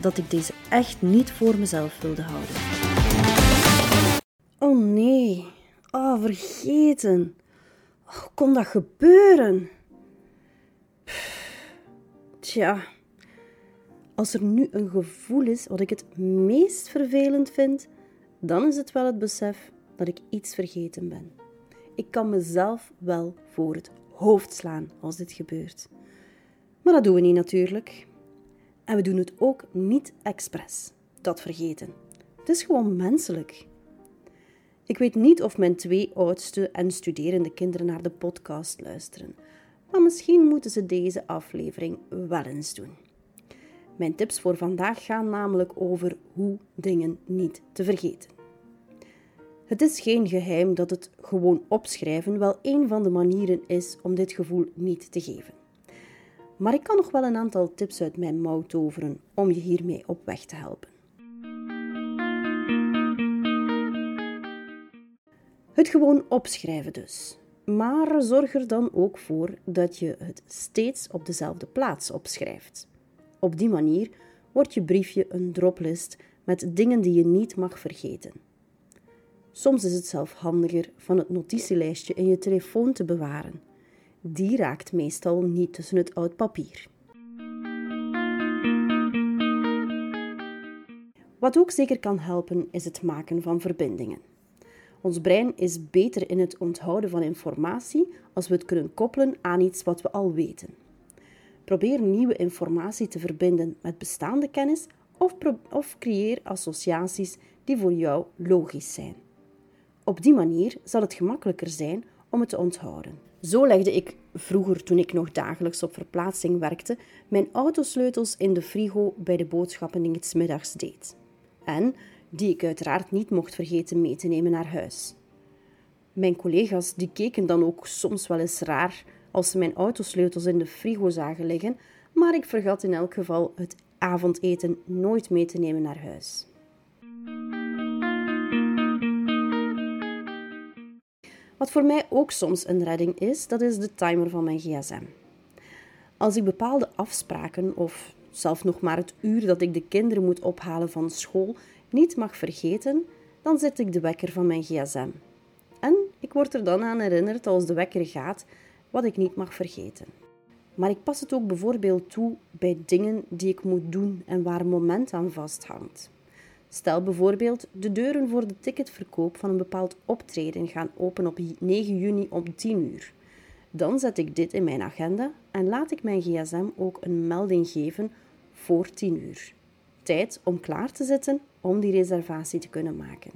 dat ik deze echt niet voor mezelf wilde houden. Oh nee, oh vergeten. Hoe kon dat gebeuren? Tja, als er nu een gevoel is wat ik het meest vervelend vind, dan is het wel het besef dat ik iets vergeten ben. Ik kan mezelf wel voor het hoofd slaan als dit gebeurt. Maar dat doen we niet natuurlijk. En we doen het ook niet expres, dat vergeten. Het is gewoon menselijk. Ik weet niet of mijn twee oudste en studerende kinderen naar de podcast luisteren, maar misschien moeten ze deze aflevering wel eens doen. Mijn tips voor vandaag gaan namelijk over hoe dingen niet te vergeten. Het is geen geheim dat het gewoon opschrijven wel een van de manieren is om dit gevoel niet te geven. Maar ik kan nog wel een aantal tips uit mijn mouw toveren om je hiermee op weg te helpen. Het gewoon opschrijven dus. Maar zorg er dan ook voor dat je het steeds op dezelfde plaats opschrijft. Op die manier wordt je briefje een droplist met dingen die je niet mag vergeten. Soms is het zelf handiger van het notitielijstje in je telefoon te bewaren die raakt meestal niet tussen het oud papier. Wat ook zeker kan helpen, is het maken van verbindingen. Ons brein is beter in het onthouden van informatie als we het kunnen koppelen aan iets wat we al weten. Probeer nieuwe informatie te verbinden met bestaande kennis of, of creëer associaties die voor jou logisch zijn. Op die manier zal het gemakkelijker zijn om te onthouden. Zo legde ik vroeger, toen ik nog dagelijks op verplaatsing werkte, mijn autosleutels in de frigo bij de boodschappen die ik s middags deed. En die ik uiteraard niet mocht vergeten mee te nemen naar huis. Mijn collega's die keken dan ook soms wel eens raar als ze mijn autosleutels in de frigo zagen liggen, maar ik vergat in elk geval het avondeten nooit mee te nemen naar huis. Wat voor mij ook soms een redding is, dat is de timer van mijn gsm. Als ik bepaalde afspraken of zelf nog maar het uur dat ik de kinderen moet ophalen van school niet mag vergeten, dan zet ik de wekker van mijn gsm. En ik word er dan aan herinnerd als de wekker gaat wat ik niet mag vergeten. Maar ik pas het ook bijvoorbeeld toe bij dingen die ik moet doen en waar een moment aan vasthangt. Stel bijvoorbeeld, de deuren voor de ticketverkoop van een bepaald optreden gaan open op 9 juni om 10 uur. Dan zet ik dit in mijn agenda en laat ik mijn gsm ook een melding geven voor 10 uur. Tijd om klaar te zitten om die reservatie te kunnen maken.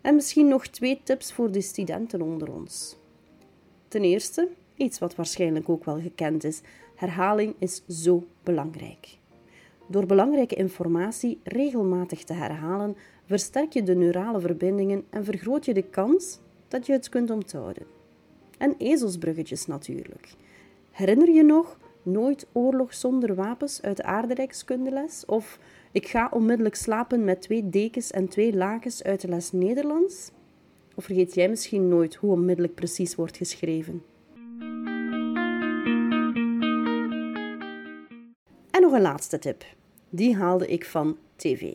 En misschien nog twee tips voor de studenten onder ons. Ten eerste, iets wat waarschijnlijk ook wel gekend is: herhaling is zo belangrijk. Door belangrijke informatie regelmatig te herhalen, versterk je de neurale verbindingen en vergroot je de kans dat je het kunt onthouden. En ezelsbruggetjes natuurlijk. Herinner je nog nooit oorlog zonder wapens uit de aardrijkskundeles? Of ik ga onmiddellijk slapen met twee dekens en twee lakens uit de les Nederlands? Of vergeet jij misschien nooit hoe onmiddellijk precies wordt geschreven? En nog een laatste tip. Die haalde ik van tv.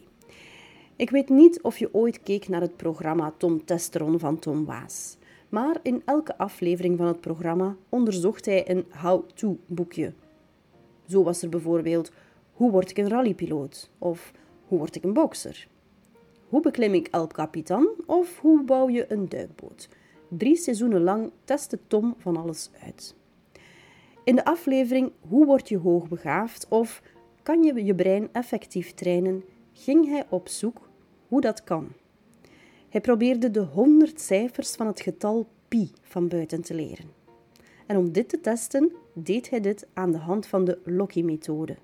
Ik weet niet of je ooit keek naar het programma Tom Testeron van Tom Waas. Maar in elke aflevering van het programma onderzocht hij een how-to boekje. Zo was er bijvoorbeeld Hoe word ik een rallypiloot? Of Hoe word ik een bokser? Hoe beklim ik El Capitan of hoe bouw je een duikboot? Drie seizoenen lang testte Tom van alles uit. In de aflevering Hoe word je hoogbegaafd of Kan je je brein effectief trainen? ging hij op zoek hoe dat kan. Hij probeerde de 100 cijfers van het getal pi van buiten te leren. En om dit te testen, deed hij dit aan de hand van de Loki-methode.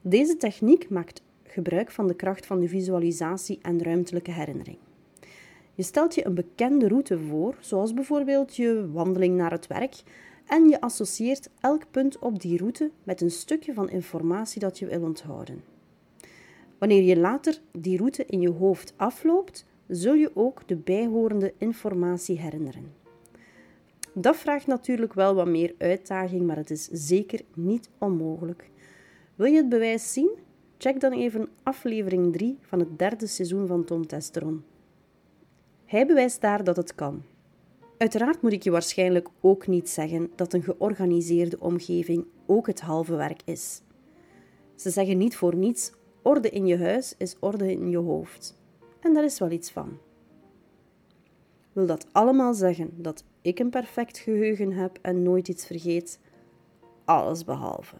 Deze techniek maakt gebruik van de kracht van de visualisatie en ruimtelijke herinnering. Je stelt je een bekende route voor, zoals bijvoorbeeld je wandeling naar het werk, en je associeert elk punt op die route met een stukje van informatie dat je wil onthouden. Wanneer je later die route in je hoofd afloopt, zul je ook de bijhorende informatie herinneren. Dat vraagt natuurlijk wel wat meer uitdaging, maar het is zeker niet onmogelijk. Wil je het bewijs zien? Check dan even aflevering 3 van het derde seizoen van Tom Testeron. Hij bewijst daar dat het kan. Uiteraard moet ik je waarschijnlijk ook niet zeggen dat een georganiseerde omgeving ook het halve werk is. Ze zeggen niet voor niets: orde in je huis is orde in je hoofd. En daar is wel iets van. Wil dat allemaal zeggen dat ik een perfect geheugen heb en nooit iets vergeet? Alles behalve.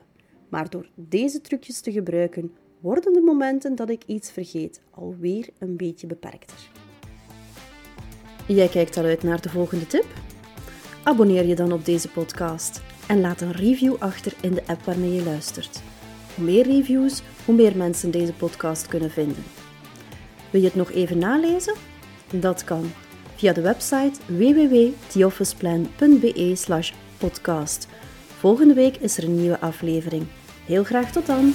Maar door deze trucjes te gebruiken, worden de momenten dat ik iets vergeet alweer een beetje beperkter. Jij kijkt al uit naar de volgende tip? Abonneer je dan op deze podcast en laat een review achter in de app waarmee je luistert. Hoe meer reviews, hoe meer mensen deze podcast kunnen vinden. Wil je het nog even nalezen? Dat kan via de website www.theofficeplan.be/podcast. Volgende week is er een nieuwe aflevering. Heel graag tot dan!